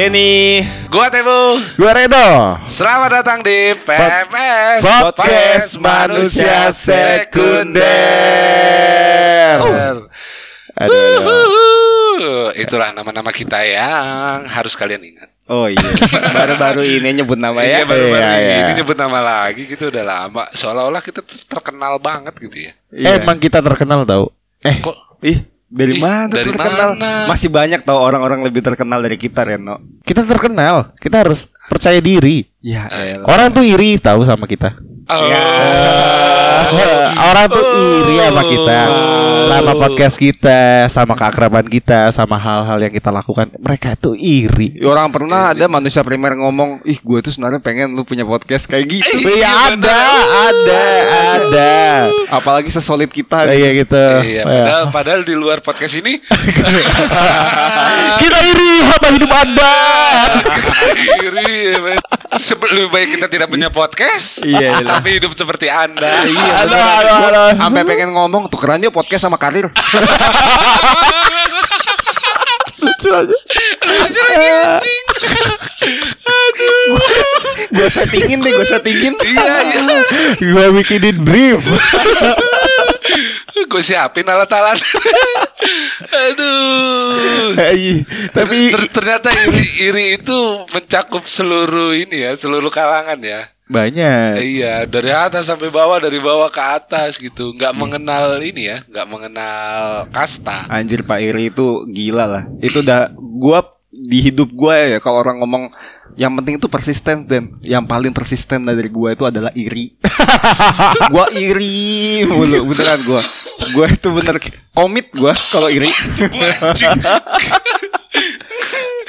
Gua Denny. Gua Tebu. Gua Redo. Selamat datang di PMS Podcast Manusia Sekunder. Aduh, Aduh, aduh. Itulah nama-nama kita yang harus kalian ingat. Oh iya. Baru-baru ini nyebut nama ya. Iya baru-baru Iya, iya. ini nyebut nama lagi gitu udah lama. Seolah-olah kita terkenal banget gitu ya. Iya. Emang kita terkenal tau? Eh, Kok Ih, dari Ih, mana dari terkenal? mana? Masih banyak tau orang-orang lebih terkenal dari kita, Reno. kita terkenal. Kita harus percaya diri. Ya, elah. Orang tuh iri tahu sama kita. Oh. Ya. Orang tuh iri sama kita, sama podcast kita, sama keakraban kita, sama hal-hal yang kita lakukan. Mereka tuh iri. Ya, Orang pernah ada manusia primer ngomong, ih gue tuh sebenarnya pengen lu punya podcast kayak gitu. Iya, Iya ada, ada, ada. Apalagi sesolid kita. Iya gitu. Iya, Ya. padahal, padahal di luar podcast ini Kita iri sama hidup anda. kita iri. Men. Sebe- Lebih baik kita tidak punya podcast, Iya, iya. tapi hidup seperti anda. Iya, Aduh, aduh, Gua aduh. Sampai pengen ngomong tukeran yuk podcast sama karir. Lucu aja. Lucu lagi, anjing. gue settingin deh, gue settingin. Iya, iya. Gue bikinin brief. Gue siapin alat-alat. Aduh. Iya, Tapi Ter- ternyata iri, iri itu mencakup seluruh ini ya, seluruh kalangan ya. banyak. Iya, dari atas sampai bawah, dari bawah ke atas gitu. Nggak mengenal ini ya, nggak mengenal kasta. Anjir Pak Iri itu gila lah. Itu udah gua di hidup gua ya kalau orang ngomong yang penting itu persisten dan yang paling persisten dari gua itu adalah iri. gua iri mulu beneran gua. Gua itu bener komit gua kalau iri. Gua anjing. Yang pe- Anjir iri.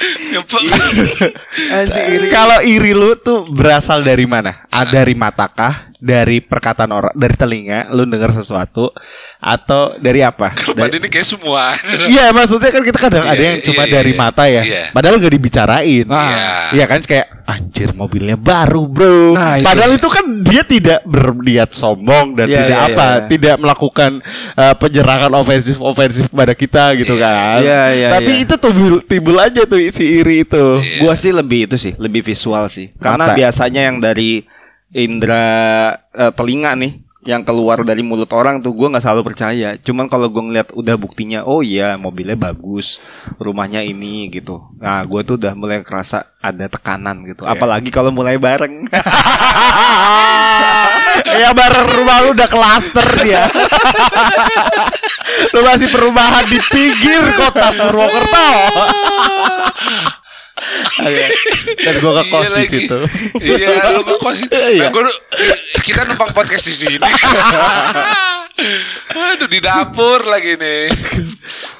Kalau iri lu tuh berasal dari mana? Ah, dari matakah? Dari perkataan orang, dari telinga, lu dengar sesuatu, atau dari apa? Korban Dari- ini kayak semua. Iya maksudnya kan kita kadang Iya, ada yang iya, cuma iya, dari iya. mata ya, Iya. padahal nggak dibicarain. Iya. Iya kan kayak anjir mobilnya baru bro. Nah, itu. Padahal itu kan dia tidak berniat sombong dan Iya, tidak iya, apa, iya. tidak melakukan uh, penyerangan ofensif ofensif kepada kita gitu kan. Iya, iya, Tapi iya. itu timbul timbul aja tuh si iri itu. Iya. Gua sih lebih itu sih, lebih visual sih. Karena Mata. biasanya yang dari indera eh, telinga nih yang keluar dari mulut orang tuh gua nggak selalu percaya. Cuman kalau gua ngeliat udah buktinya, oh iya mobilnya bagus, rumahnya ini gitu. Nah, gua tuh udah mulai kerasa ada tekanan gitu. Apalagi kalau mulai bareng. ya bareng rumah lu udah klaster dia. lu masih perumahan di pinggir kota Purwokerto. Dan gua ke kos Iya di situ. Iya, lu ke kos. Iya. Nah, gua- kita numpang podcast di sini. Aduh di dapur lagi nih.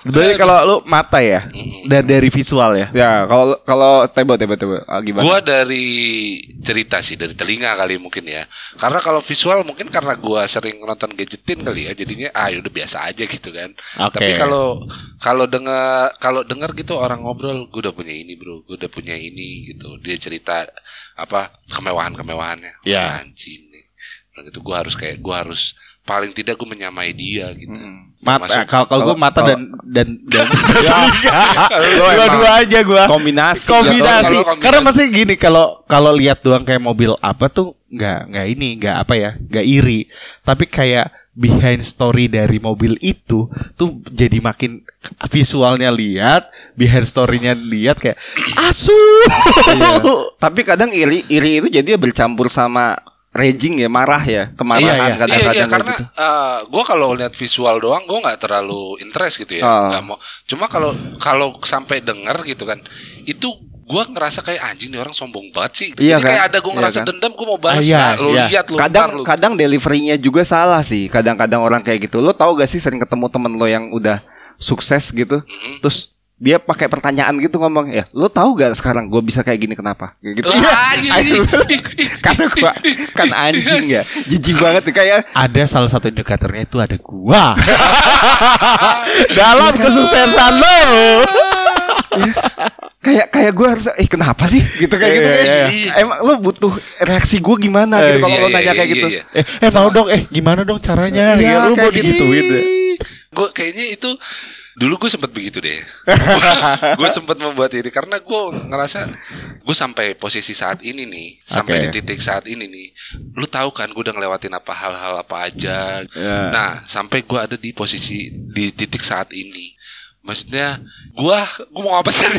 Berarti kalau lu mata ya, dari dari visual ya. ya, kalau kalau tebo tebo tebo ah, gimana? Gua dari cerita sih dari telinga kali mungkin ya. Karena kalau visual mungkin karena gua sering nonton gadgetin kali ya. Jadinya ah udah biasa aja gitu kan. Oke. Tapi kalau kalau dengar kalau dengar gitu orang ngobrol, gua udah punya ini, Bro. Gua udah punya ini gitu. Dia cerita apa kemewahan-kemewahannya. Ya. Wah, Anjing nih. Nah, gitu gua harus kayak gua harus paling tidak gua menyamai dia gitu. Mata Termasuk- kalau kalau gua mata dan dan dan Lu dua emang dua aja gua kombinasi. kombinasi. karena masih gini kalau kalau lihat doang kayak mobil apa tuh nggak nggak ini nggak apa ya nggak iri tapi kayak behind story dari mobil itu tuh jadi makin visualnya lihat behind storynya lihat kayak asu Iya. Tapi kadang iri iri itu jadi bercampur sama raging ya, marah ya, kemarahan Iya, iya. Iya kadang-kadang iya kayak karena gitu. eh, gua kalau lihat visual doang gua nggak terlalu interest gitu ya. Ah. Nggak mau. Cuma kalau kalau sampai denger gitu kan, itu gua ngerasa kayak anjing nih orang sombong banget sih. Iya Jadi kan? kayak ada gua Iya ngerasa kan? dendam gua mau balas Ah, iya, nah, lu iya. lihat lu kadang ntar kadang deliverynya juga salah sih. Kadang-kadang orang kayak gitu. Lo tau gak sih sering ketemu temen lo yang udah sukses gitu, Mm-hmm. terus dia pakai pertanyaan gitu ngomong ya lo tahu gak sekarang gue bisa kayak gini kenapa? Kayak gitu. Ah, iya. karena gua kan anjing ya. Jijik banget kayak ada salah satu indikatornya itu ada gua. Dalam kesuksesan lo kayak kayak gue harus eh kenapa sih? Gitu kayak gitu Iya, kayak iya, iya. emang lo butuh reaksi gue gimana? Gitu Eh, kalau lo nanya kayak gitu. eh eh mau dong eh gimana dong caranya? Iya, ya lu mau gitu. digituin Gue kayaknya itu Dulu gue sempet begitu deh. gue sempet membuat iri karena gue ngerasa gue sampai posisi saat ini nih, sampai Oke. di titik saat ini nih. Lu tahu kan gue udah ngelewatin apa hal-hal apa aja. Ya. Nah, sampai gue ada di posisi di titik saat ini. Maksudnya gue gue mau apa sih?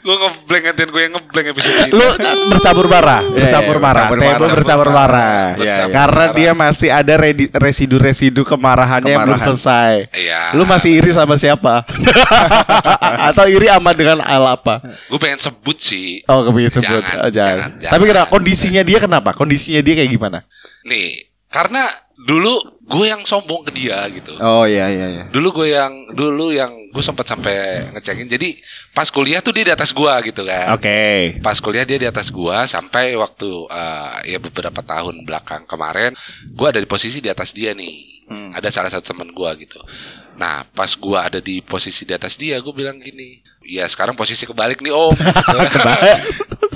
gue ngeblank gantian gue yang ngeblank episode ini. Lu bercampur marah, Iya, bercampur iya, marah. bercampur Tebo marah. bercampur marah. Iya. Karena dia masih ada residu-residu kemarahannya yang belum selesai. Iya. Lu masih iri sama siapa? Atau iri amat dengan hal apa? Gue pengen sebut sih. Oh, kepingin sebut. Jangan, Oh, jangan. jangan, jangan. Tapi kenapa kondisinya dia kenapa? Kondisinya dia kayak gimana? Nih, karena dulu gue yang sombong ke dia gitu. Oh iya iya iya. Dulu gue yang dulu yang gue sempat sampai ngecekin. Jadi pas kuliah tuh dia di atas gua gitu kan. Oke. Pas kuliah dia di atas gua sampai waktu eh, ya beberapa tahun belakang kemarin gua ada di posisi di atas dia nih. Ada salah satu teman gua gitu. Nah, pas gua ada di posisi di atas dia, gue bilang gini, "Ya, sekarang posisi kebalik nih, Om."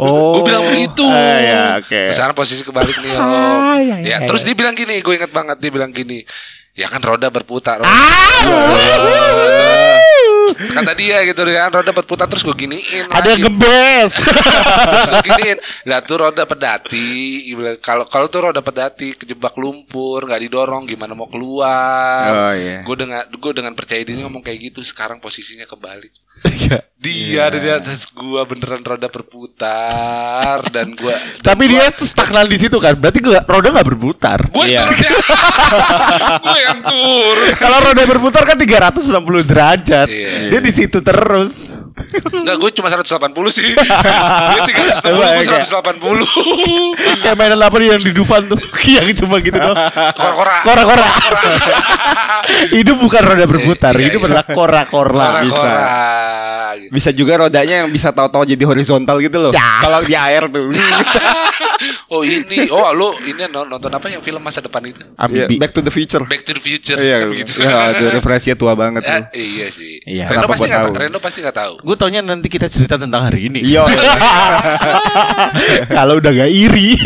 Oh. Gue bilang begitu. Ah, ya, oke. Sekarang posisi kebalik nih, Om. Ah, ya, ya, ya, ya. terus dia bilang gini, gue inget banget dia bilang gini, "Ya kan roda berputar." Ah! Terus kata dia gitu kan, roda berputar terus gue giniin. Ada yang lagi. gebes. Terus gue giniin, lah tuh roda pedati. Kalau kalau tuh roda pedati kejebak lumpur, nggak didorong, gimana mau keluar? Oh, iya. Gue dengan gue dengan percaya diri ngomong kayak gitu. Sekarang posisinya kebalik. Iya. Dia ada di atas gua beneran roda berputar dan gua Tapi dia tuh stagnan di situ kan. Berarti gua, roda nggak berputar. gue Iya. turun ya. gue yang turun. Kalau roda berputar kan 360 derajat. Iya. Dia di situ terus. Enggak, gue cuma 180 sih. Dia 360, gue 180. Kayak mainan apa nih yang di Dufan tuh yang cuma gitu doang. Kora-kora. Kora-kora. Hidup bukan roda berputar, Iya, hidup iya. adalah kora-kora. Kora-kora. Gitu. Bisa juga rodanya yang bisa tahu-tahu jadi horizontal gitu loh. Ya. Kalau di air tuh. Oh ini, oh lu ini non- nonton apa yang film masa depan itu? Iya, Ambibi. Back to the Future. Back to the Future Iya, kan begitu. ya, referensinya tua banget Eh, tuh. iya sih. Iya. Reno pasti nggak tahu? Reno pasti nggak tahu. Gue taunya nanti kita cerita tentang hari ini. Iya. Kalau udah gak iri.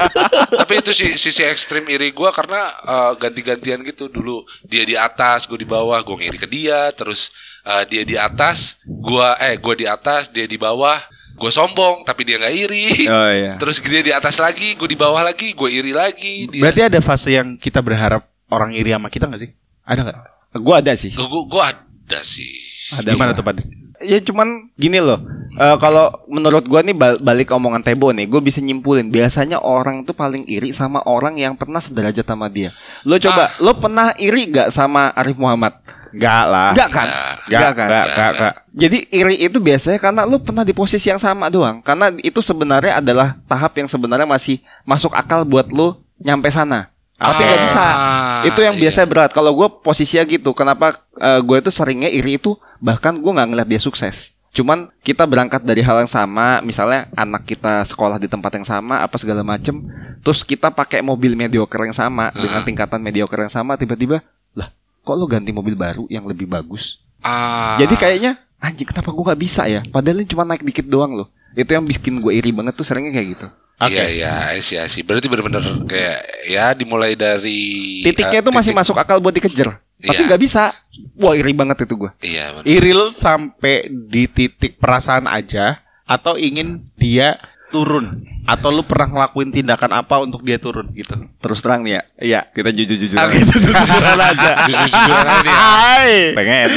Tapi itu sih sisi ekstrim iri gue karena eh, ganti-gantian gitu dulu dia di atas, gue di bawah, gue ngiri ke dia, terus eh, dia di atas, gue eh gue di atas, dia di bawah, gue sombong tapi dia nggak iri. Oh, iya. Terus dia di atas lagi, gue di bawah lagi, gue iri lagi. Dia, Berarti ada fase yang kita berharap orang iri sama kita gak sih? Ada gak? Gue ada sih. gue gue ada sih. Ada Gimana tuh Pak? Ya cuman gini loh. eh, kalau menurut gua nih bal- balik ke omongan Tebo nih, gue bisa nyimpulin biasanya orang tuh paling iri sama orang yang pernah sederajat sama dia. Lo coba, lo pernah iri gak sama Arif Muhammad? Enggak lah. Enggak kan? Nggak. Enggak kan? Enggak, enggak, enggak. Jadi iri itu biasanya karena lu pernah di posisi yang sama doang. Karena itu sebenarnya adalah tahap yang sebenarnya masih masuk akal buat lu nyampe sana. Tapi nggak bisa. Ah, Itu yang iya. biasanya berat. Kalau gue posisinya gitu, kenapa eh, gue itu seringnya iri itu bahkan gue nggak ngeliat dia sukses. Cuman kita berangkat dari hal yang sama, misalnya anak kita sekolah di tempat yang sama, apa segala macem, terus kita pakai mobil mediocre yang sama dengan tingkatan mediocre yang sama, tiba-tiba, lah, kok lo ganti mobil baru yang lebih bagus? Ah, Jadi kayaknya anjing kenapa gue nggak bisa ya? Padahal ini cuma naik dikit doang loh. Itu yang bikin gue iri banget tuh seringnya kayak gitu. Iya iya sih sih. Berarti bener-bener kayak ya dimulai dari Titiknya eh, itu masih titik- masuk akal buat dikejar. Tapi Iya. nggak bisa. Wah iri banget itu gue. Iya bener. Iri lu sampai di titik perasaan aja atau ingin dia turun atau lu pernah ngelakuin tindakan apa untuk dia turun gitu. Terus terang nih ya. Iya. Kita jujur-jujuran. Oke, jujur-jujuran aja. Jujur-jujuran aja nih ya. Hai. Pengen.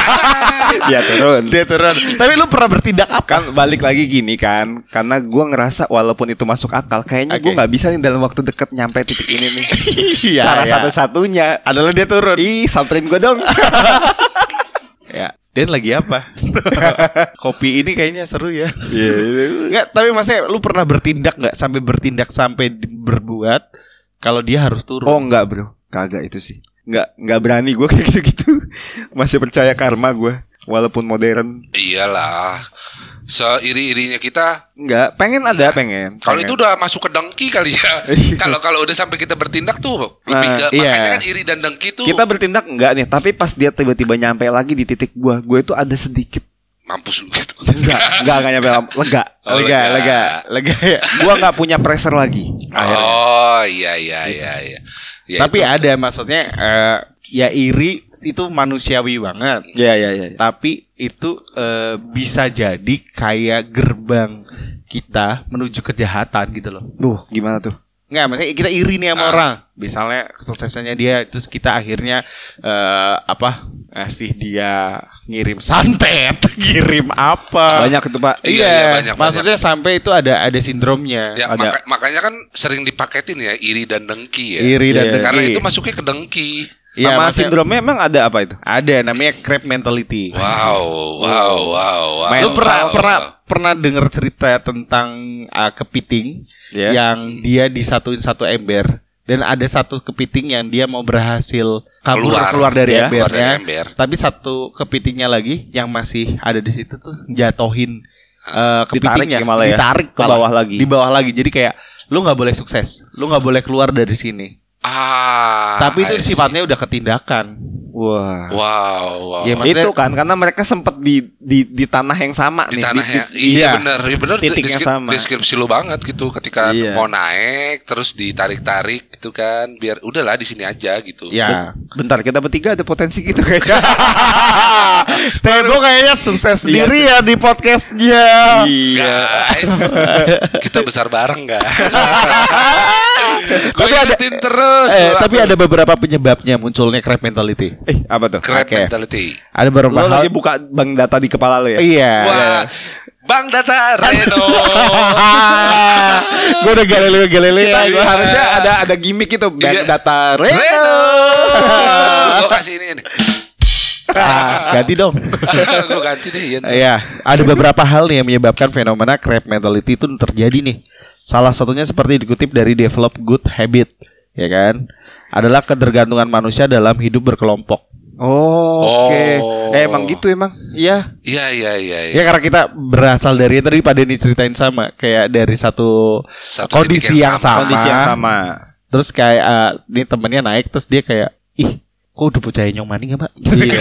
ya turun. Dia turun. Tapi lu pernah bertindak apa? Kan balik lagi gini kan Karena gue ngerasa walaupun itu masuk akal Kayaknya gue Oke. nggak bisa nih dalam waktu deket Nyampe titik ini nih Iya, Cara iya. satu-satunya adalah dia turun. Ih samperin gue dong Ya. Dan lagi apa? Kopi ini kayaknya seru ya. Iya Enggak, tapi maksudnya lu pernah bertindak nggak sampai bertindak sampai berbuat kalau dia harus turun? Oh enggak bro Kagak itu sih Enggak Enggak berani gue kayak gitu-gitu Masih percaya karma gue Walaupun modern Iyalah. Seiri-irinya kita Enggak Pengen ada pengen kalau Pengen. itu udah masuk ke dengki kali ya. Kalau kalau udah sampai kita bertindak tuh lebih Nah, ke iya. makanya kan iri dan dengki tuh Kita bertindak enggak nih Tapi pas dia tiba-tiba nyampe lagi di titik gue Gue itu ada sedikit mampus lu gitu. Enggak Enggak enggak nyampe Lega Oh, lega, lega. lega, lega ya. Gue nggak punya pressure lagi Akhirnya Oh iya iya iya iya. Ya, Tapi itu. ada maksudnya eh, ya iri itu manusiawi banget. Iya iya iya. Tapi itu eh, bisa jadi kayak gerbang kita menuju kejahatan gitu loh. Duh, gimana tuh? Nggak, maksudnya kita iri nih sama Ah. orang. Misalnya kesuksesannya dia, terus kita akhirnya eh, apa ngasih dia ngirim santet, ngirim apa? Banyak itu, Pak. Iya, iya, banyak, Maksudnya sampai itu ada ada sindromnya. Ya, Ada. maka- makanya kan sering dipaketin ya iri dan dengki ya. Iri dan Iya. dengki. Karena itu masuknya ke dengki. Iya, Nama maksudnya- sindromnya emang ada apa itu? Ada namanya crab mentality. Wow, wow, wow, wow. Lu pernah wow, pernah wow. pernah dengar cerita tentang uh, kepiting Ya. yang dia disatuin satu ember dan ada satu kepiting yang dia mau berhasil kabur keluar, Keluar. dari Ya, embernya. keluar dari ember. Tapi satu kepitingnya lagi yang masih ada di situ tuh jatohin uh, Ditarik kepitingnya, ya malah ya? ditarik Ke bawah lagi. Di bawah lagi. Jadi kayak lu nggak boleh sukses, lu nggak boleh keluar dari sini. Ah. Tapi itu sifatnya udah ketindakan. Wah. Wow, wow. Ya, maksudnya- itu kan karena mereka sempat di di di tanah yang sama di nih. tanah Di- ya, di- iya iya. benar, iya benar. Titiknya Deskri- sama. Deskripsi lu banget gitu, ketika Iya. mau naik terus ditarik-tarik gitu kan, biar udahlah di sini aja gitu. Ya. Bentar, kita bertiga ada potensi gitu kayaknya. Tego kayaknya sukses sendiri ya di podcastnya. iya. Guys, kita besar bareng guys. Gue Tapi ada- ingetin terus. Eh, Wah, tapi ada beberapa penyebabnya munculnya crab mentality. Eh, apa tuh? crab Oke. mentality. Ada beberapa Lo hal. lagi buka bank data di kepala lo ya? Iya. Wah, Bang Data Reno. gue udah galileo galileo. Kita Iya. harusnya ada ada gimmick itu bank Iya. data Reno. Reno. Gue kasih ini. nih. Ah, ganti dong. Gue ganti deh Ian. Iya, ada beberapa hal nih yang menyebabkan fenomena crab mentality itu terjadi nih. Salah satunya seperti dikutip dari Develop Good Habit, ya kan? Adalah ketergantungan manusia dalam hidup berkelompok. Oh, oke. Oh. Eh, emang gitu emang. Iya. Iya iya iya. iya. Ya karena kita berasal dari tadi pada ini ceritain sama kayak dari satu, Satu kondisi yang, sama. Kondisi yang sama. Terus kayak eh, ini temennya naik terus dia kayak ih kok udah bocah nyong maning ya pak? Iya.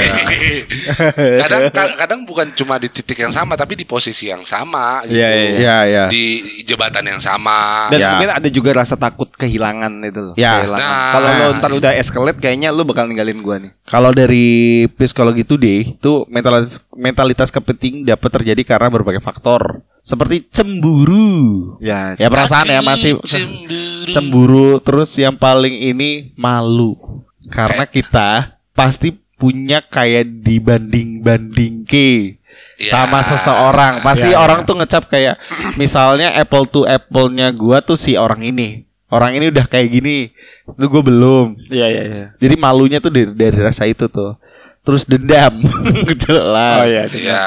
kadang ka- kadang bukan cuma di titik yang sama tapi di posisi yang sama gitu. Iya, iya, Iya iya. Di jabatan yang sama. Dan Ya. mungkin ada juga rasa takut kehilangan itu loh. Ya. Kehilangan. Nah. Kalau lo ntar udah escalate kayaknya lo bakal ninggalin gua nih. Kalau dari psikologi today itu mentalitas mentalitas kepenting dapat terjadi karena berbagai faktor seperti cemburu. Ya. Ya perasaan ya masih Cemburu. cemburu terus yang paling ini malu karena kita pasti punya kayak dibanding-banding ke Ya. sama seseorang pasti Ya, orang tuh ngecap kayak misalnya apple to apple-nya gua tuh si orang ini orang ini udah kayak gini itu gue belum Iya, iya, iya. jadi malunya tuh dari, dari rasa itu tuh terus dendam jelas Oh iya. Iya.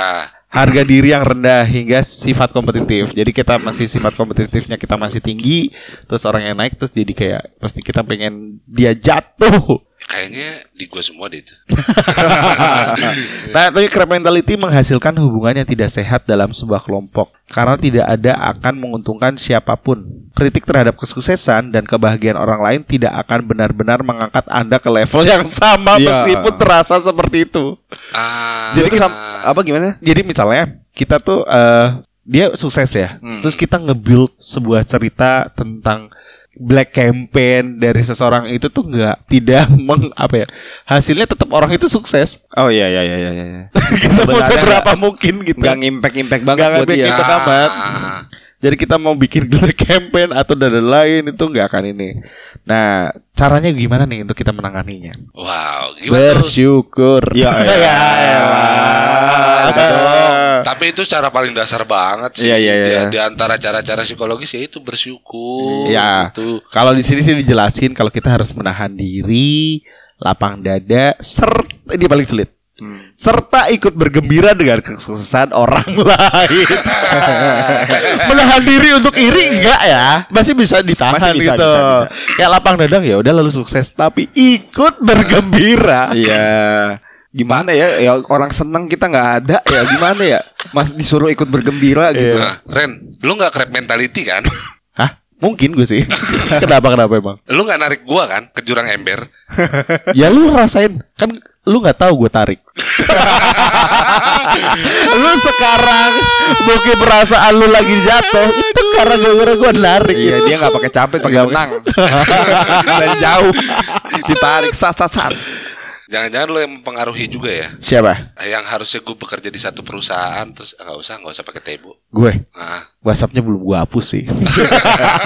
harga diri yang rendah hingga sifat kompetitif. Jadi kita masih sifat kompetitifnya kita masih tinggi, terus orang yang naik terus jadi kayak pasti kita pengen dia jatuh. Kayaknya di gua semua deh itu. Nah, tapi crab mentality menghasilkan hubungan yang tidak sehat dalam sebuah kelompok karena tidak ada akan menguntungkan siapa pun. Kritik terhadap kesuksesan dan kebahagiaan orang lain tidak akan benar-benar mengangkat Anda ke level yang sama Iya. meskipun terasa seperti itu. Ah. Jadi kita apa gimana? Jadi misalnya kita tuh eh dia sukses ya. Terus kita nge-build sebuah cerita tentang black campaign dari seseorang itu tuh nggak tidak meng apa ya hasilnya tetap orang itu sukses Oh iya iya iya iya. iya. kita mau seberapa mungkin gitu Gak ngimpact-impact banget Nggak buat dia. amat. Jadi kita mau bikin black campaign atau dan lain itu nggak akan ini nah caranya gimana nih untuk kita menanganinya Wow, gimana bersyukur Ya, ya. elah. Apa dong? Tapi itu cara paling dasar banget sih. Iya, iya, Di, iya. di antara cara-cara psikologis ya itu bersyukur. Ya, Gitu. kalau di sini sih dijelasin kalau kita harus menahan diri, lapang dada, serta ini paling sulit. Serta ikut bergembira dengan kesuksesan orang lain. menahan diri untuk iri enggak ya? Masih bisa ditahan Masih bisa, gitu. bisa, lapang dada ya udah lalu sukses tapi ikut bergembira. Iya. Gimana ya? Ya orang seneng kita nggak ada ya gimana ya? Mas disuruh ikut bergembira gitu. Nah, Ren, lu nggak crab mentality kan? Hah? Mungkin gue sih. kenapa kenapa emang? Lu nggak narik gua kan ke jurang ember? Ya lu rasain kan lu nggak tahu gue tarik. lu sekarang mungkin perasaan lu lagi jatuh itu karena gara-gara gue narik. Iya dia nggak pakai capek pakai benang dan jauh ditarik sat sat sat. Jangan-jangan lo yang mempengaruhi juga ya. Siapa? Yang harusnya gue bekerja di satu perusahaan terus nggak usah nggak usah pakai tebo. Gue. Ah, WhatsAppnya belum gue hapus sih.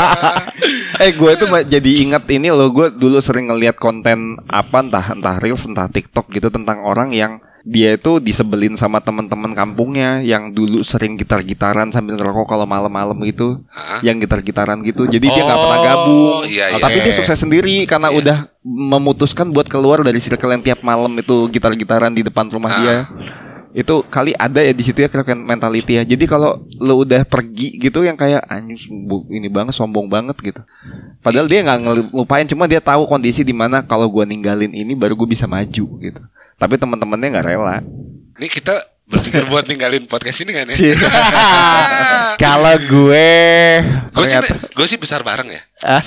eh gue tuh ma- jadi inget ini loh gue dulu sering ngeliat konten apa entah entah reels entah TikTok gitu tentang orang yang dia itu disebelin sama teman-teman kampungnya yang dulu sering gitar-gitaran sambil ngerokok kalau malam-malam gitu, Hah? yang gitar-gitaran gitu. Jadi dia nggak Oh, pernah gabung, iya, iya. tapi dia sukses sendiri karena Iya. udah memutuskan buat keluar dari circle yang tiap malam itu gitar-gitaran di depan rumah Ah. dia. Itu kali ada ya di situ ya crack mentality ya. Jadi kalau lo udah pergi gitu yang kayak anjus ini banget sombong banget gitu. Padahal dia nggak ngelupain cuma dia tahu kondisi di mana kalau gua ninggalin ini baru gue bisa maju gitu. Tapi teman-temannya nggak rela. ini kita berpikir buat ninggalin podcast ini kan ya? Kalau gue Gue sih, gue sih besar bareng ya.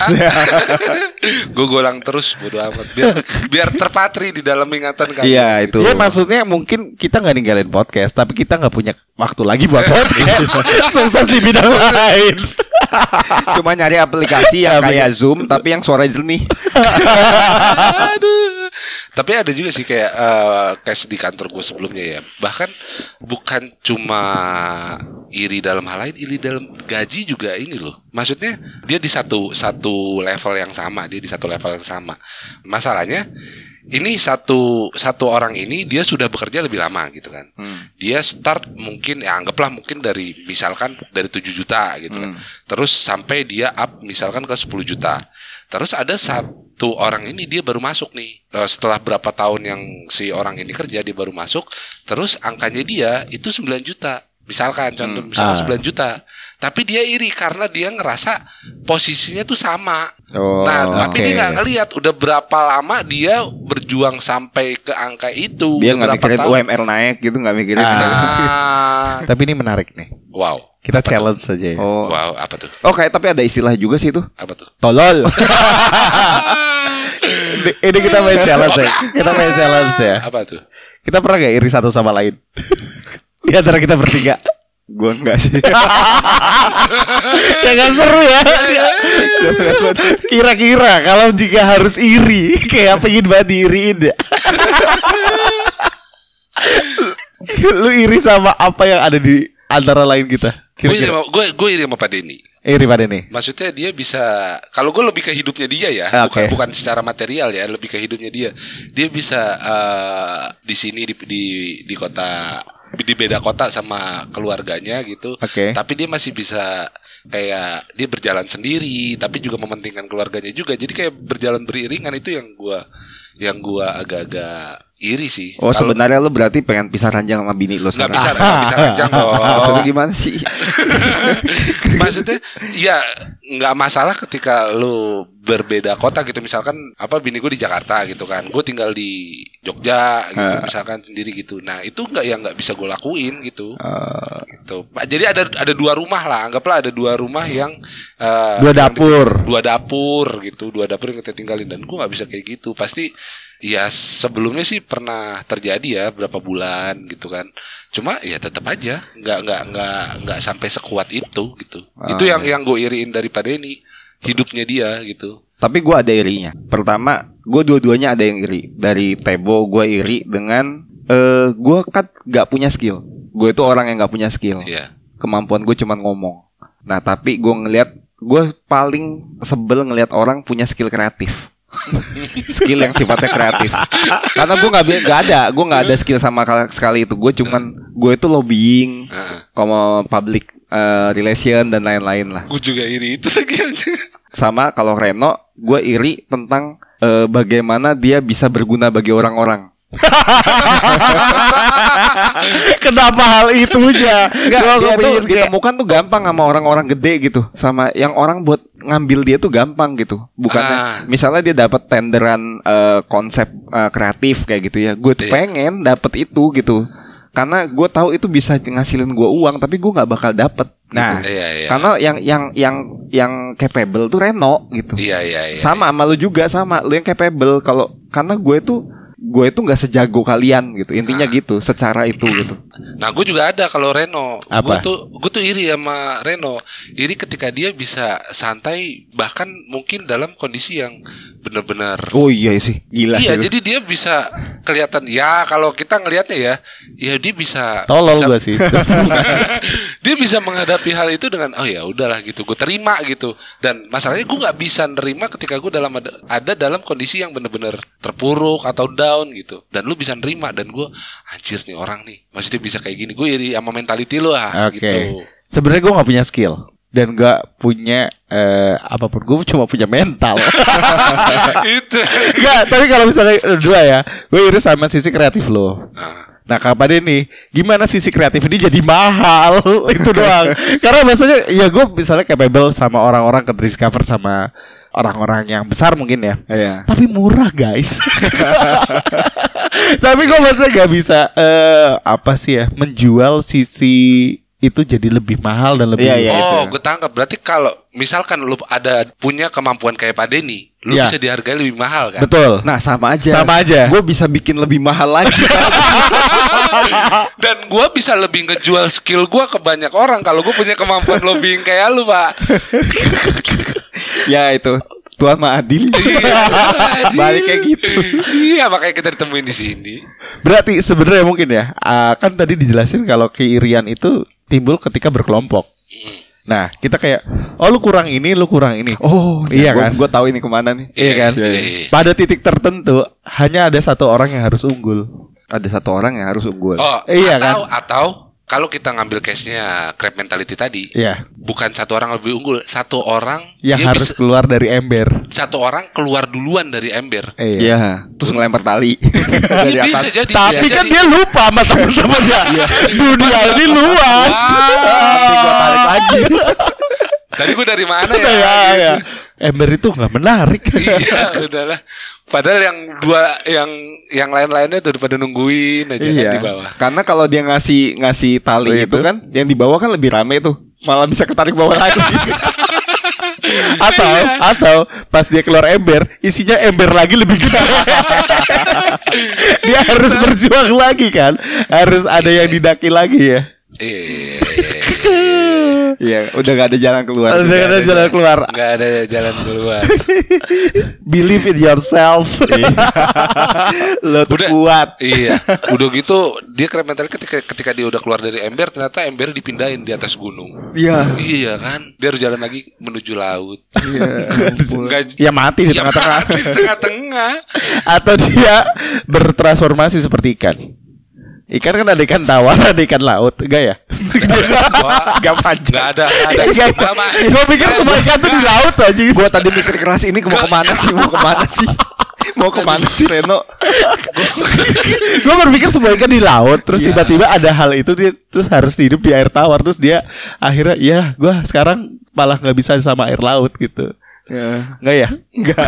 Gue golang terus bodo amat biar biar terpatri di dalam ingatan kalian. Iya itu. Ya maksudnya mungkin kita nggak ninggalin podcast, tapi kita nggak punya waktu lagi buat podcast. Sukses di bidang lain. Cuma nyari aplikasi yang kayak Zoom tapi yang suara jernih. Aduh. Tapi ada juga sih kayak eh, case di kantor gue sebelumnya ya. Bahkan bukan cuma iri dalam hal lain, iri dalam gaji juga ini loh. Maksudnya dia di satu satu level yang sama, dia di satu level yang sama. Masalahnya ini satu satu orang ini dia sudah bekerja lebih lama gitu kan. Dia start mungkin ya anggaplah mungkin dari misalkan dari 7 juta gitu kan. Terus sampai dia up misalkan ke 10 juta. Terus ada satu orang ini dia baru masuk nih. Eh, Setelah berapa tahun yang si orang ini kerja dia baru masuk, terus angkanya dia itu 9 juta. Misalkan contoh misalkan Ah. 9 juta. Tapi dia iri karena dia ngerasa posisinya tuh sama. Oh, nah, tapi oke. dia nggak ngelihat udah berapa lama dia berjuang sampai ke angka itu. Dia nggak mikirin tahun. UMR naik gitu nggak mikirin. Ah. Nah, tapi ini menarik nih. wow. Kita challenge saja ya. Oh. Wow, apa tuh? Oh kayak tapi ada istilah juga sih itu. Apa tuh? Tolol. Ini, ini kita main challenge ya. Kita main challenge ya. Apa tuh? Kita pernah gak iri satu sama lain? Di antara kita bertiga. Gue enggak sih. ya gak seru ya. Kira-kira kalau jika harus iri, kayak pengen banget diiriin ya. Lu iri sama apa yang ada di antara lain kita? Gue iri Kira-kira. sama, gue, iri sama Pak Denny. Iri pada nih. Maksudnya dia bisa kalau gue lebih ke hidupnya dia ya, Ah, bukan oke. bukan secara material ya, lebih ke hidupnya dia. Dia bisa eh, di sini di, di di kota di beda kota sama keluarganya gitu. Oke. Tapi dia masih bisa kayak dia berjalan sendiri tapi juga mementingkan keluarganya juga. Jadi kayak berjalan beriringan itu yang gua yang gua agak-agak iri sih. Oh Kalau- sebenarnya lo berarti pengen pisah ranjang sama bini lo sekarang. bisa nggak bisa ranjang dong. Maksudnya gimana sih? Maksudnya ya nggak masalah ketika lu berbeda kota gitu misalkan apa bini gue di Jakarta gitu kan gue tinggal di Jogja gitu Ah. misalkan sendiri gitu. Nah itu nggak yang nggak bisa gue lakuin gitu. Eh, gitu. Pak, jadi ada ada dua rumah lah anggaplah ada dua rumah yang eh, Dua yang dapur. di- dua dapur gitu dua dapur yang kita tinggalin dan gue nggak bisa kayak gitu. Pasti ya sebelumnya sih pernah terjadi ya berapa bulan gitu kan. Cuma ya tetap aja nggak nggak nggak nggak sampai sekuat itu gitu. Itu yang yang gue iriin daripada ini hidupnya dia gitu. Tapi gue ada irinya. Pertama, gue dua-duanya ada yang iri. Dari Tebo, gue iri dengan eh gue kan gak punya skill. Gue itu orang yang gak punya skill. Iya. Kemampuan gue cuma ngomong. Nah, tapi gue ngelihat gue paling sebel ngelihat orang punya skill kreatif. skill yang sifatnya kreatif. Karena gue nggak nggak ada, gue nggak ada skill sama kal- sekali itu. Gue cuman gue itu lobbying, Heeh. como public eh, relation dan lain-lain lah. gue juga iri itu lagi Sama kalau Reno, gue iri tentang eh, bagaimana dia bisa berguna bagi orang-orang. Kenapa hal itunya? Enggak, Gua dia tuh kayak- ditemukan tuh gampang sama orang-orang gede gitu, sama yang orang buat ngambil dia tuh gampang gitu. Bukannya Ah. misalnya dia dapat tenderan eh, konsep eh, kreatif kayak gitu ya, gue tuh Iya. pengen dapet itu gitu. Karena gue tahu itu bisa ngasilin gue uang, tapi gue nggak bakal dapet. Nah, gitu. iya iya. Karena yang yang yang yang capable tuh Reno gitu. iya iya iya sama sama lu juga sama. Lu yang capable kalau karena gue tuh gue itu nggak sejago kalian gitu. Intinya gitu secara itu gitu. Nah gue juga ada kalau Reno. Gue tuh, gue tuh iri sama Reno. Iri ketika dia bisa santai Bahkan mungkin dalam kondisi yang bener-bener Oh iya sih, gila Iya, sih. jadi dia bisa kelihatan ya kalau kita ngelihatnya ya, ya dia bisa Tolol bisa- gue sih. dia bisa menghadapi hal itu dengan oh ya udahlah gitu, gue terima gitu. Dan masalahnya gue nggak bisa nerima ketika gue dalam ada, ada dalam kondisi yang bener-bener terpuruk atau down gitu. Dan lu bisa nerima dan gue anjir nih orang nih, maksudnya bisa kayak gini. Gue iri sama mentality lu ah Oke. gitu. Sebenarnya gue nggak punya skill dan gak punya eh, apa pun. Gue cuma punya mental. itu. Enggak, tapi kalau misalnya eh, dua ya, gue iri sama sisi kreatif lo. Nah, Nah kapan ini Gimana sisi kreatif ini jadi mahal Itu doang Karena biasanya Ya gue misalnya capable sama orang-orang ke discover sama Orang-orang yang besar mungkin ya Iya. Tapi murah guys Tapi gue maksudnya gak bisa eh Apa sih ya Menjual sisi itu jadi lebih mahal dan lebih Iya, iya. oh, itu. gue tangkap. Berarti kalau misalkan lu ada punya kemampuan kayak Pak Denny, lu Iya. bisa dihargai lebih mahal kan? Betul Nah sama aja. Sama aja. Gue bisa bikin lebih mahal lagi. Dan gua bisa lebih ngejual skill gua ke banyak orang kalau gue punya kemampuan lobbying kayak lu, Pak. ya itu. Tuhan mah adil. Balik kayak gitu. Iya, makanya kita ditemuin di sini. Berarti sebenarnya mungkin ya ah, Kan tadi dijelasin kalau keirian itu Timbul ketika berkelompok Nah kita kayak Oh lu kurang ini Lu kurang ini Oh Iya kan? Gue tahu ini ke mana nih. Iya kan? Iya, iya. Pada titik tertentu hanya ada satu orang yang harus unggul. Ada satu orang yang harus unggul. Oh, Iya, atau atau kalau kita ngambil case-nya crab mentality tadi, Iya. bukan satu orang lebih unggul, satu orang Yang dia harus bisa- keluar dari ember. satu orang keluar duluan dari ember. Iya. Iya. Terus ngelempar tali dari Iya, bisa atas. jadi. Tapi bisa kan jadi. dia lupa sama teman-temannya. Dunia ini luas. Tapi gue tarik lagi. Tadi gue dari mana ya? ya, ya. Ember itu nggak menarik. iya, udahlah. Padahal yang dua yang yang lain-lainnya tuh pada nungguin aja kan Iya. di bawah. Karena kalau dia ngasih ngasih tali Oh, itu itu? kan, yang di bawah kan lebih rame tuh. Malah bisa ketarik bawah lagi. atau atau pas dia keluar ember, isinya ember lagi lebih gede. dia harus berjuang lagi kan. Harus ada yang didaki lagi ya. Iya. Iya, udah gak ada jalan keluar. Udah ada jalan keluar. Nggak ada jalan keluar. Believe in yourself. Lo tuh Udah. kuat. iya. Udah gitu dia keren mental ketika ketika dia udah keluar dari ember ternyata ember dipindahin di atas gunung. Iya. Iya kan? Dia harus jalan lagi menuju laut. Iya. Enggak Ya mati di Ya, tengah-tengah. mati di tengah-tengah. Atau dia bertransformasi seperti ikan. Ikan kan ada ikan tawar, ada ikan laut, enggak ya? Wah, Gak manja. Enggak ada, nggak ada. Enggak. Nggak ma- Gue pikir semua ikan tuh di laut aja. Gue tadi mikir keras ini mau ke mana sih? Mau ke mana sih? Mau ke mana sih Reno? Gue berpikir semua ikan di laut, terus Iya. tiba-tiba ada hal itu dia terus harus hidup di air tawar, terus dia akhirnya ya gue sekarang malah nggak bisa sama air laut gitu. Ya. Enggak ya? Enggak.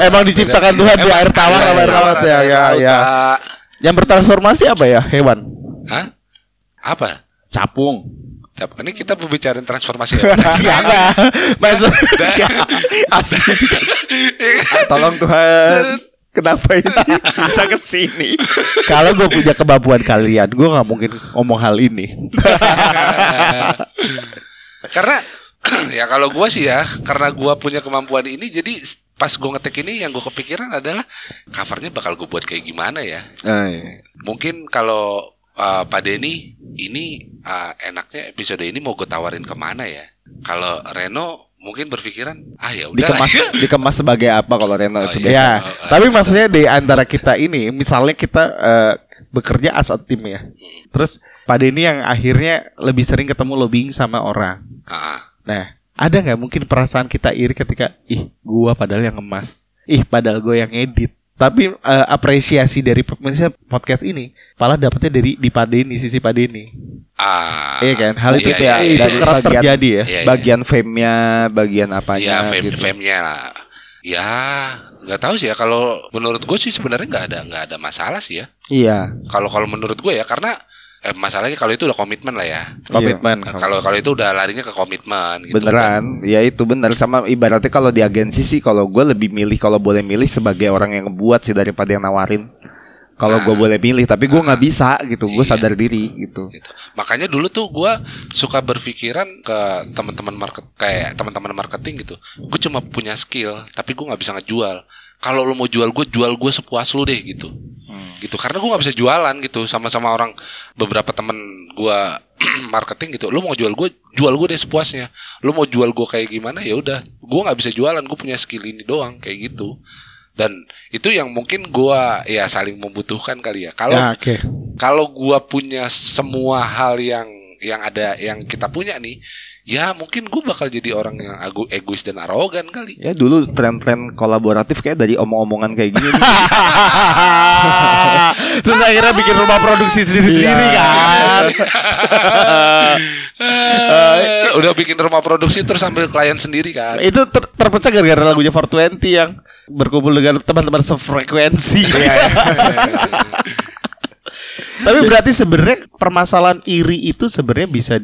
Emang diciptakan Tuhan di air tawar ada sama air laut ya, ya, ya. Yang bertransformasi apa ya? Hewan. Hah? Apa? Capung. Cap- Ini kita berbicara transformasi ya. Enggak. Maksud Asli. Tolong Tuhan. Kenapa ini bisa ke sini? Kalau gue punya kemampuan kalian, gue nggak mungkin ngomong hal ini. karena ya kalau gua sih ya, karena gua punya kemampuan ini jadi pas gua ngetek ini yang gua kepikiran adalah covernya bakal gue buat kayak gimana ya. Mungkin kalau uh, Pak Denny ini uh, enaknya episode ini mau gue tawarin ke mana ya? Kalau Reno mungkin berpikiran ah ya udah Dikemas dikemas sebagai apa kalau Reno Oh, itu iya. Ya, Oh, tapi maksudnya di antara kita ini, misalnya kita eh, bekerja as a team ya. Terus pada ini yang akhirnya lebih sering ketemu lobbying sama orang. Ah, Nah, ada nggak mungkin perasaan kita iri ketika ih gua padahal yang ngemas, ih padahal gue yang edit. Tapi eh, apresiasi dari misalnya podcast ini, malah dapetnya dari di Padeni sisi Padeni. ah, Iya kan? Hal itu iya, iya, ya, iya, itu iya. kerap bagian- terjadi ya. Iya, iya. Bagian fame-nya, bagian Ya, apanya fame, gitu. fame-nya lah. Ya, nggak tahu sih ya. Kalau menurut gue sih sebenarnya nggak ada nggak ada masalah sih ya. Iya. Kalau kalau menurut gue ya karena eh, masalahnya kalau itu udah komitmen lah ya. Komitmen. Nah, kalau kalau itu udah larinya ke komitmen. Gitu Beneran, ya itu bener sama ibaratnya kalau di agensi sih kalau gue lebih milih kalau boleh milih sebagai orang yang ngebuat sih daripada yang nawarin. kalau gue boleh pilih tapi gue nggak bisa gitu gue Iya. sadar diri gitu gitu. Makanya dulu tuh gua suka berpikiran ke teman-teman market kayak teman-teman marketing gitu. Gue cuma punya skill, tapi gua nggak bisa ngejual. Kalau lo mau jual gue, jual gue sepuas lu deh gitu. Gitu. Karena gua nggak bisa jualan gitu sama-sama orang beberapa temen gua marketing gitu. Lo mau jual gue, jual gue deh sepuasnya. Lo mau jual gue kayak gimana ya udah. Gua nggak bisa jualan, gue punya skill ini doang kayak gitu. Dan itu yang mungkin gua ya saling membutuhkan kali ya. Kalau Ya, oke. kalau gua punya semua hal yang yang ada yang kita punya nih ya mungkin gua bakal jadi orang yang agu, egois dan arogan kali ya dulu tren-tren kolaboratif kayak dari omong-omongan kayak gini. Terus akhirnya bikin rumah produksi sendiri-sendiri Iya. kan. Eh, udah bikin rumah produksi terus ambil klien sendiri kan Itu ter- terpecah gara-gara lagunya 420 yang berkumpul dengan teman-teman sefrekuensi. Tapi berarti sebenarnya permasalahan iri itu sebenarnya bisa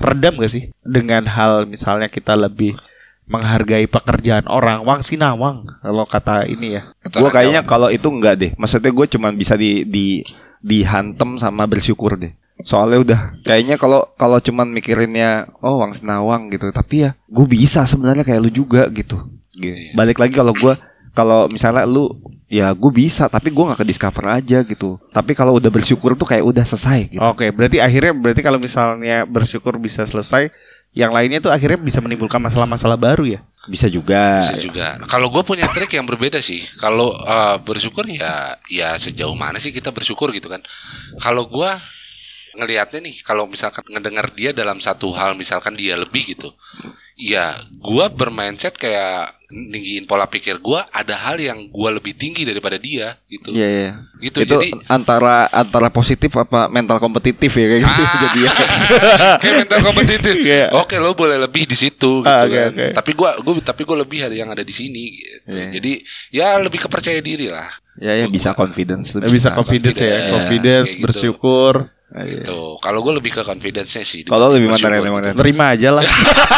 diredam gak sih? Dengan hal misalnya kita lebih menghargai pekerjaan orang. Wang sinawang kalau kata ini ya. Gue kayaknya kalau itu enggak deh. Maksudnya gue cuman bisa di di dihantem sama bersyukur deh. Soalnya udah kayaknya kalau kalau cuman mikirinnya oh wang senawang gitu. Tapi ya gue bisa sebenarnya kayak lu juga gitu. Gitu. balik lagi kalau gue kalau misalnya lu ya gue bisa tapi gue nggak ke discover aja gitu. Tapi kalau udah bersyukur tuh kayak udah selesai gitu. Oke, berarti akhirnya berarti kalau misalnya bersyukur bisa selesai, yang lainnya tuh akhirnya bisa menimbulkan masalah-masalah baru ya. bisa juga. Bisa juga. Kalau gue punya trik yang berbeda sih. Kalau eh, bersyukur ya ya sejauh mana sih kita bersyukur gitu kan. Kalau gua ngelihatnya nih kalau misalkan ngedengar dia dalam satu hal misalkan dia lebih gitu ya gua bermindset kayak ninggiin pola pikir gua ada hal yang gua lebih tinggi daripada dia gitu Iya, iya. Gitu, itu jadi- antara antara positif apa mental kompetitif ya kayak gitu Ah. jadi ya. kayak mental kompetitif. Iya. Oke, lo boleh lebih di situ gitu Ah, oke, kan. oke. Tapi gua gua tapi gua lebih ada yang ada di sini gitu. Iya. Jadi ya lebih kepercaya diri lah. ya ya bisa confidence lu bisa confidence ya, confidence, confidence, kayak gitu. bersyukur. Gitu. Kalau gue lebih ke confidence-nya sih. Kalau lebih mana gitu. mana Ren? Terima aja lah.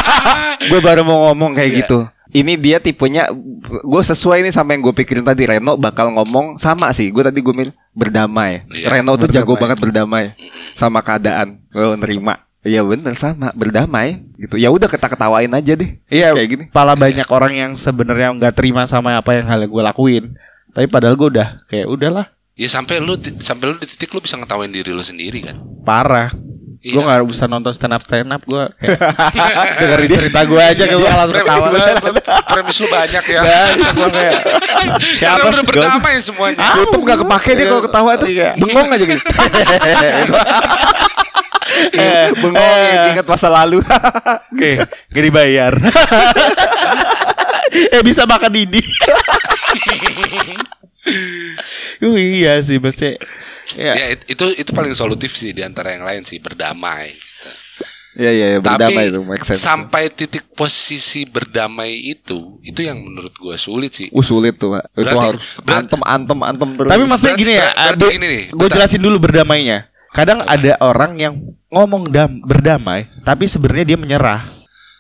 gue baru mau ngomong kayak Iya. gitu. Ini dia tipenya gue sesuai nih sama yang gue pikirin tadi Reno bakal ngomong sama sih. Gue tadi gue mikir berdamai. Iya, Reno tuh jago banget berdamai sama keadaan. Gue nerima. Iya bener sama berdamai gitu. Ya udah kita ketawain aja deh. Iya, kayak gini. Pala banyak orang yang sebenarnya nggak terima sama apa yang hal yang gue lakuin. Tapi padahal gue udah kayak udahlah Ya sampai lu sampai lu di titik lu bisa ngetawain diri lu sendiri kan. parah. Iya. Gue nggak bisa nonton stand up stand up gue. dengerin cerita gue aja kayak gue langsung Prem- ketawa. Premis lu banyak ya. Gue kayak Karena siapa udah berdamai semuanya. YouTube gak kepake dia kalau ketawa tuh Iya. bengong aja gitu. Eh, bengong eh. ingat masa lalu. Oke, gak dibayar. eh bisa makan ini. uh, iya sih maksudnya. Ya. Ya it- itu itu paling solutif sih di antara yang lain sih berdamai. gitu. Iya iya iya, berdamai Tapi itu make sense. sampai titik posisi berdamai itu itu yang menurut gue sulit sih. Uh sulit tuh pak. Itu Berarti- harus berarti- antem antem antem terus. Tapi maksudnya Berarti- gini ya, berarti gini nih, gue bentar. jelasin dulu berdamainya. Kadang ada orang yang ngomong dam berdamai, tapi sebenarnya dia menyerah.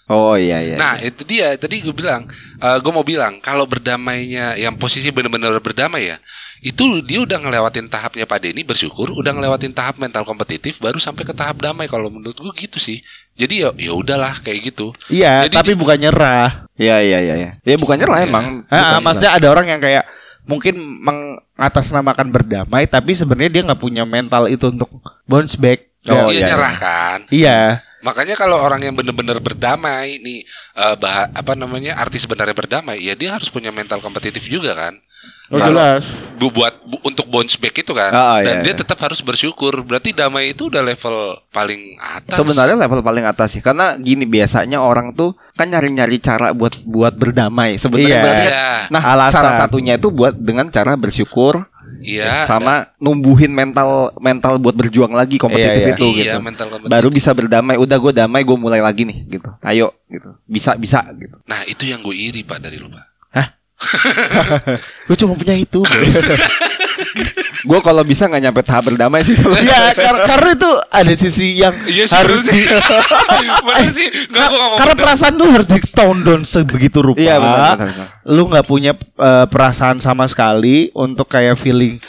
Oh iya iya. Nah itu dia tadi gue bilang, gue mau bilang kalau berdamainya yang posisi benar-benar berdamai ya, itu dia udah ngelewatin tahapnya Pak Denny bersyukur, udah ngelewatin tahap mental kompetitif, baru sampai ke tahap damai. Kalau menurut gue gitu sih. Jadi ya ya udahlah kayak gitu. Iya, Jadi tapi di- bukan nyerah. Iya iya iya iya. Ya bukannya lah emang. Ah, Bukan maksudnya ada orang yang kayak mungkin mengatasnamakan berdamai, tapi sebenarnya dia nggak punya mental itu untuk bounce back. Oh, dia iya, nyerah kan. Iya. Makanya kalau orang yang benar-benar berdamai nih eh, bah apa namanya artis sebenarnya berdamai, ya dia harus punya mental kompetitif juga kan. Oh, jelas. bu- buat bu- untuk bounce back itu kan, Oh, dan iya, dia iya. tetap harus bersyukur. Berarti damai itu udah level paling atas. Sebenarnya level paling atas sih karena gini biasanya orang tuh kan nyari-nyari cara buat buat berdamai sebenarnya Iya. berarti Iya. Nah, Alasan. salah satunya itu buat dengan cara bersyukur Iya. sama numbuhin mental mental buat berjuang lagi kompetitif Iya, iya. itu Iya, gitu. mental kompetitif. Baru bisa berdamai. Udah gue damai, gue mulai lagi nih gitu. Ayo gitu. Bisa bisa gitu. Nah itu yang gue iri pak dari lu pak. Gue cuma punya itu. gue kalau bisa nggak nyampe tahap berdamai sih. Iya, kar- karena itu ada sisi yang Iya sih harus bener di, sih. bener sih. Nggak gue ngomong karena bener. perasaan tuh harus di tone down sebegitu rupa. Iya, benar, benar, benar. Lu nggak punya eh, perasaan sama sekali untuk kayak feeling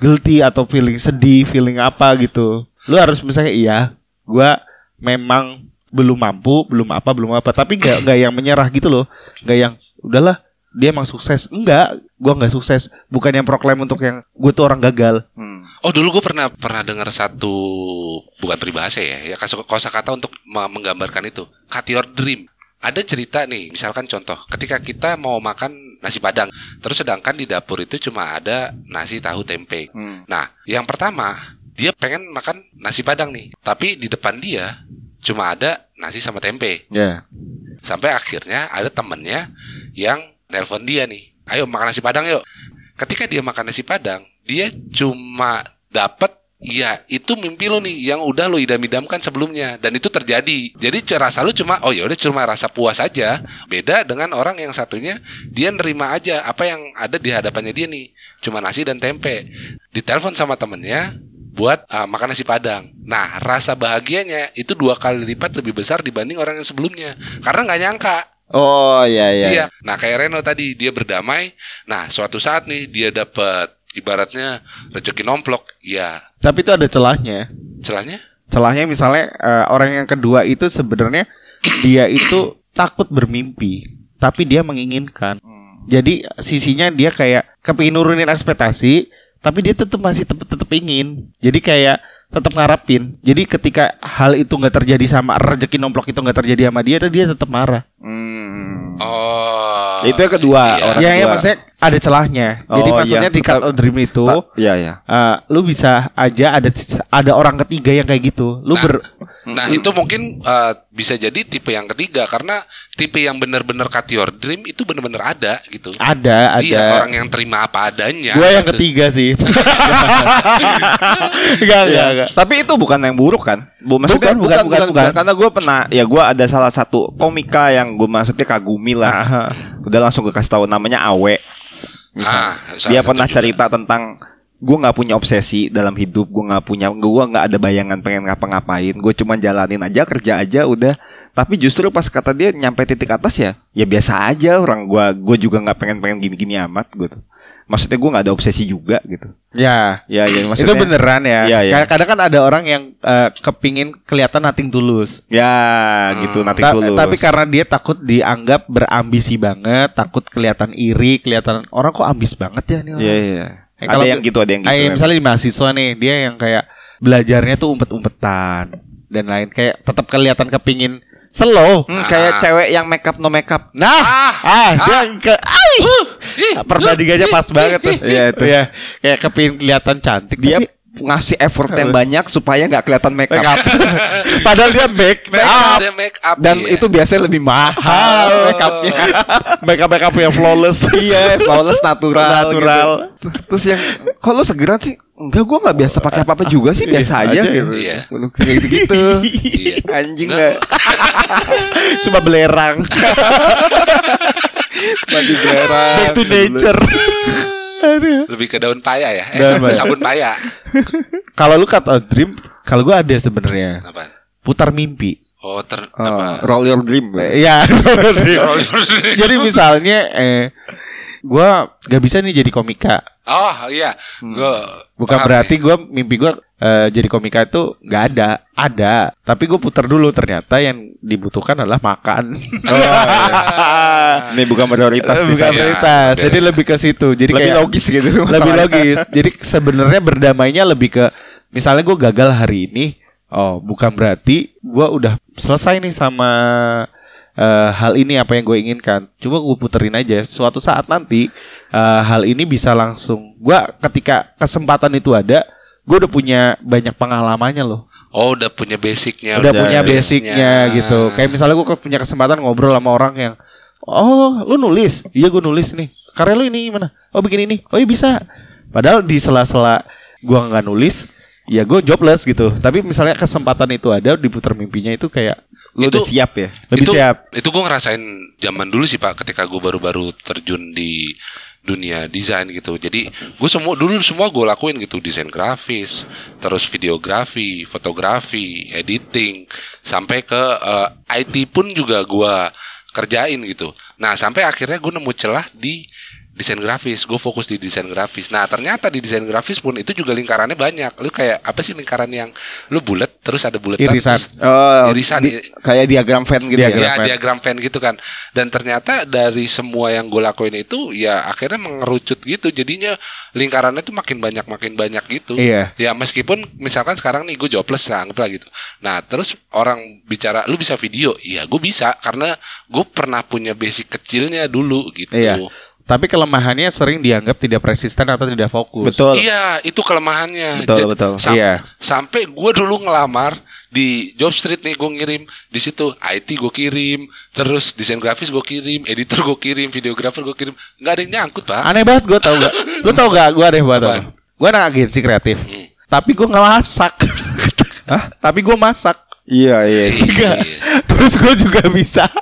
guilty atau feeling sedih, feeling apa gitu. Lu harus misalnya iya, gua memang belum mampu, belum apa, belum apa, tapi nggak nggak yang menyerah gitu loh, nggak yang udahlah dia emang sukses, enggak, gua nggak sukses, bukan yang proklaim untuk yang gue tuh orang gagal. Hmm. Oh dulu gue pernah pernah dengar satu bukan peribahasa ya, ya kosa kata untuk me- menggambarkan itu. Cut your dream. Ada cerita nih, misalkan contoh, ketika kita mau makan nasi padang, terus sedangkan di dapur itu cuma ada nasi tahu tempe. Hmm. Nah, yang pertama dia pengen makan nasi padang nih, tapi di depan dia cuma ada nasi sama tempe. Ya. Sampai akhirnya ada temennya yang nelpon dia nih. Ayo makan nasi padang yuk. Ketika dia makan nasi padang, dia cuma dapat ya itu mimpi lo nih yang udah lo idam-idamkan sebelumnya dan itu terjadi. Jadi rasa lu cuma oh ya udah cuma rasa puas aja. Beda dengan orang yang satunya dia nerima aja apa yang ada di hadapannya dia nih. Cuma nasi dan tempe. Ditelepon sama temennya buat uh, makan nasi padang. Nah, rasa bahagianya itu dua kali lipat lebih besar dibanding orang yang sebelumnya. Karena nggak nyangka. Oh iya iya. Iya. Nah, kayak Reno tadi dia berdamai. Nah, suatu saat nih dia dapat ibaratnya rezeki nomplok. Ya, Tapi itu ada celahnya. celahnya Celahnya misalnya eh, orang yang kedua itu sebenarnya dia itu takut bermimpi, tapi dia menginginkan. Jadi sisinya dia kayak kepingin nurunin ekspektasi, tapi dia tetap masih tetap tetap ingin. Jadi kayak tetap ngarapin. Jadi ketika hal itu nggak terjadi sama rezeki nomplok itu nggak terjadi sama dia, dia tetap marah. Hmm. Oh. Itu yang kedua, Iya. orang ya, ya kedua. maksudnya ada celahnya. Jadi Oh, maksudnya iya. di cut out dream itu Ta- Iya iya. eh, lu bisa aja ada ada orang ketiga yang kayak gitu. Lu ber Nah, itu mungkin uh, bisa jadi tipe yang ketiga karena tipe yang benar-benar cut your dream itu benar-benar ada gitu. ada ada Iya, orang yang terima apa adanya. Gue yang gitu. ketiga sih. Enggak, enggak, enggak. Tapi itu bukan yang buruk kan? Bu, maksudnya Bukan, bukan, bukan, bukan. Karena gue pernah, ya gue ada salah satu komika yang gue maksudnya kagumi lah. Aha. Udah langsung gue kasih tahu namanya Awe. Misalnya. Ah, Dia pernah juga. cerita tentang gue nggak punya obsesi dalam hidup, gue nggak punya, gue nggak ada bayangan pengen ngapa-ngapain. Gue cuma jalanin aja, kerja aja, udah. Tapi justru pas kata dia nyampe titik atas ya, ya biasa aja orang gue, gue juga nggak pengen pengen gini-gini amat gitu. Maksudnya gue nggak ada obsesi juga gitu. Ya. Ya, ya itu maksudnya. beneran ya. Iya, iya. Kadang kan ada orang yang eh, kepingin kelihatan nating tulus. Ya, gitu nanti Ta- tulus. tapi karena dia takut dianggap berambisi banget, takut kelihatan iri, kelihatan orang kok ambis banget ya nih orang. Iya iya. Eh, ada kalau- yang gitu, ada yang gitu. Kayak misalnya di mahasiswa nih, dia yang kayak belajarnya tuh umpet-umpetan dan lain kayak tetap kelihatan kepingin slow. Hmm, kayak cewek yang make up no make up. Nah, Ah, ah, dia ke ai. ih, perbandingannya pas banget tuh. Iya, itu. Ya, kayak kepingin kelihatan cantik. Dia tapi ngasih effort yang banyak supaya nggak kelihatan make up. make up. Padahal dia make, Make up. dia make up Dan iya. itu biasanya lebih mahal make upnya. make up make up yang flawless. iya, flawless natural. Natural. gitu. Terus yang kok lu segeran sih? Enggak, gua nggak biasa pakai apa-apa juga sih, biasa Iya, aja aja. gitu. Iya. Kayak gitu-gitu. Iya. Anjing Nggak. nggak Cuma belerang. mandi belerang. Back to nature. Aduh. lebih ke daun paya ya. Eh, Daun paya. sabun paya. Kalau lu kata dream, kalau gua ada sebenarnya Apaan? putar mimpi. Oh, ter Oh, apa? roll your dream. Iya. Jadi misalnya eh gua gak bisa nih jadi komika. Oh, iya. Gua Bukan paham berarti gua mimpi gua eh, jadi komika itu nggak ada, ada. Tapi gue putar dulu ternyata yang dibutuhkan adalah makan. Ini bukan prioritas Bukan prioritas. Iya, Jadi lebih ke situ. Jadi Lebih kayak logis gitu. lebih logis. Jadi sebenarnya berdamainya lebih ke misalnya gue gagal hari ini, oh bukan berarti gue udah selesai nih sama eh, hal ini apa yang gue inginkan. Coba gue puterin aja. Suatu saat nanti eh, hal ini bisa langsung. Gue ketika kesempatan itu ada, gue udah punya banyak pengalamannya loh. Oh, udah punya basicnya. udah punya base-nya. basicnya gitu. Kayak misalnya gue punya kesempatan ngobrol sama orang yang, oh lu nulis, iya gue nulis nih. Karya lu ini gimana? Oh bikin ini, oh iya bisa. Padahal di sela-sela gue nggak nulis, ya gue jobless gitu. Tapi misalnya kesempatan itu ada diputar mimpinya itu kayak Lu Itu- udah siap ya? lebih itu, siap. Itu gue ngerasain zaman dulu sih pak, ketika gue baru-baru terjun di dunia desain gitu. Jadi gue semua dulu semua gue lakuin gitu, desain grafis, terus videografi, fotografi, editing, sampai ke eh, IT pun juga gue kerjain gitu. Nah sampai akhirnya gue nemu celah di desain grafis gue fokus di desain grafis nah ternyata di desain grafis pun itu juga lingkarannya banyak lu kayak apa sih lingkaran yang lu bulat terus ada bulat Irisan. Oh, Irisan, di- i- kayak diagram fan gitu Diagram. ya. ya fan. diagram fan gitu kan dan ternyata dari semua yang gue lakuin itu ya akhirnya mengerucut gitu jadinya lingkarannya tuh makin banyak makin banyak gitu Iya. ya meskipun misalkan sekarang nih gue jobless lah anggaplah gitu nah terus orang bicara lu bisa video ya gue bisa karena gue pernah punya basic kecilnya dulu gitu Iya. Tapi kelemahannya sering dianggap tidak persisten atau tidak fokus. Betul. Iya, itu kelemahannya. Betul, Ja- betul. sam- Iya. Sampai gue dulu ngelamar di job street nih gue ngirim di situ IT gue kirim, terus desain grafis gue kirim, editor gue kirim, videografer gue kirim, nggak ada yang nyangkut pak. Aneh banget gue tau gak Lu tau gak gue aneh banget Apaan? Gue anak agensi kreatif Hmm. Tapi gue gak masak Hah? Tapi gue masak Iya, iya. Tiga. Terus gue juga bisa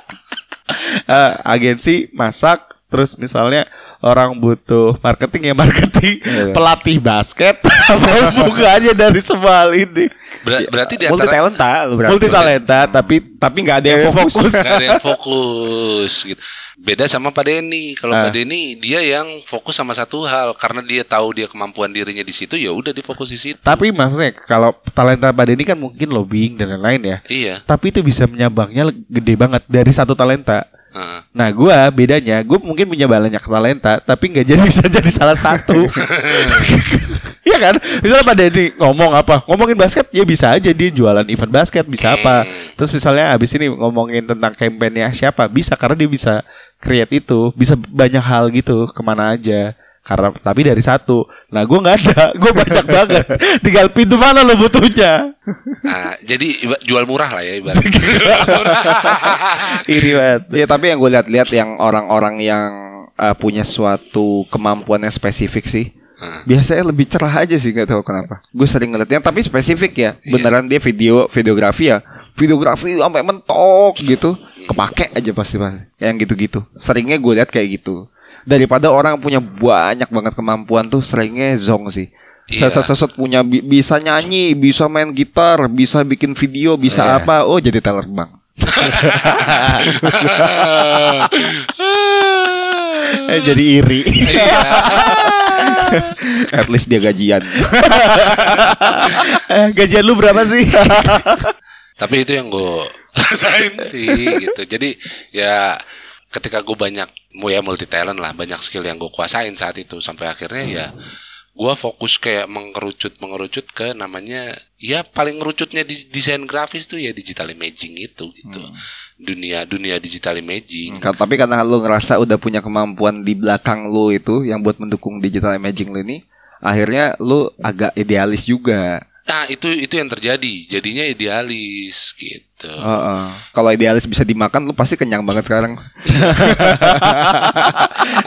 Eh, Agensi masak Terus misalnya orang butuh marketing ya marketing Iya. Pelatih basket Apa hubungannya dari semua hal ini Ber- berarti di Multi talenta berarti. Multi talenta Tapi Tapi nggak ada yang fokus. fokus. nggak ada yang fokus gitu. Beda sama Pak Denny. Kalau Ah. Pak Denny dia yang fokus sama satu hal karena dia tahu dia kemampuan dirinya di situ ya udah difokus di situ. Tapi maksudnya kalau talenta Pak Denny kan mungkin lobbying dan lain-lain ya Iya. Tapi itu bisa menyambangnya gede banget dari satu talenta Heeh. Nah gue bedanya gue mungkin punya banyak talenta tapi nggak jadi bisa jadi salah satu. Iya kan? Misalnya Pak Denny ngomong apa? Ngomongin basket ya bisa aja dia jualan event basket bisa apa. Terus misalnya abis ini ngomongin tentang kampanye siapa bisa karena dia bisa create itu bisa banyak hal gitu ke mana aja. Karena tapi dari satu. Nah gue nggak ada, gue banyak banget. Tinggal pintu mana lo butuhnya? Nah, jadi jual murah lah ya ibaratnya. Iri banget. Iya tapi yang gue lihat-lihat yang orang-orang yang uh, punya suatu kemampuan yang spesifik sih Heeh. biasanya lebih cerah aja sih nggak tahu kenapa gue sering ngeliatnya tapi spesifik ya beneran dia video videografi ya videografi sampai mentok gitu kepake aja pasti pasti yang gitu-gitu seringnya gue lihat kayak gitu daripada orang punya banyak banget kemampuan tuh seringnya zong sih Iya. Seset-seset punya bi- bisa nyanyi, bisa main gitar, bisa bikin video, bisa Iya. apa? Oh jadi teller bank. Eh, jadi iri. At least dia gajian. Eh, Gajian lu berapa sih? Tapi itu yang gue rasain sih gitu. Jadi ya ketika gue banyak ya multi talent lah, banyak skill yang gue kuasain saat itu sampai akhirnya ya gue fokus kayak mengerucut mengerucut ke namanya ya paling ngerucutnya di desain grafis tuh ya digital imaging itu gitu. Dunia dunia digital imaging. Ka- Tapi karena lu ngerasa udah punya kemampuan di belakang lu itu yang buat mendukung digital imaging lu ini, akhirnya lu agak idealis juga. Nah, itu itu yang terjadi. Jadinya idealis gitu. Heeh. Kalau idealis bisa dimakan, lu pasti kenyang banget sekarang.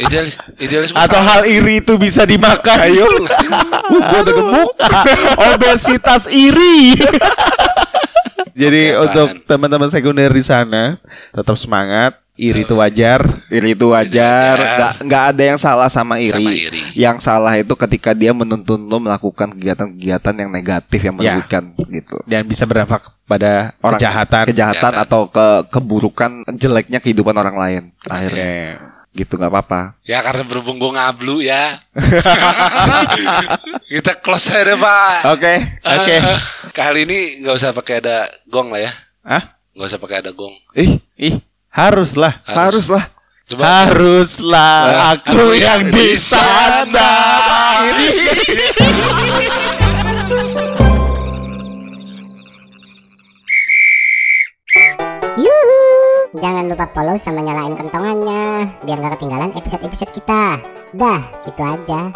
idealis idealis Atau hal iri itu bisa dimakan. Ayo. Uh, gua udah gemuk. Obesitas iri. Jadi Oke, untuk teman-teman sekunder di sana tetap semangat. Iri itu wajar. Iri itu wajar, wajar. nggak nggak ada yang salah sama iri. Sama iri. Yang salah itu ketika dia menuntun lo melakukan kegiatan-kegiatan yang negatif yang Ya. merugikan gitu. Dan bisa berdampak pada Orang kejahatan. kejahatan Kejahatan. atau ke keburukan jeleknya kehidupan orang lain. Akhirnya Oke. gitu nggak apa-apa. Ya karena berhubung gue ngablu ya Kita close aja deh pak Oke. Oke. Ah, Kali ini nggak usah pakai ada gong lah ya Ah, nggak usah pakai ada gong Ih, ih, haruslah. haruslah. Coba Haruslah aku yang di sana. Yuhu! Jangan lupa follow sama nyalain kentongannya biar gak ketinggalan episode-episode kita. Dah, itu aja.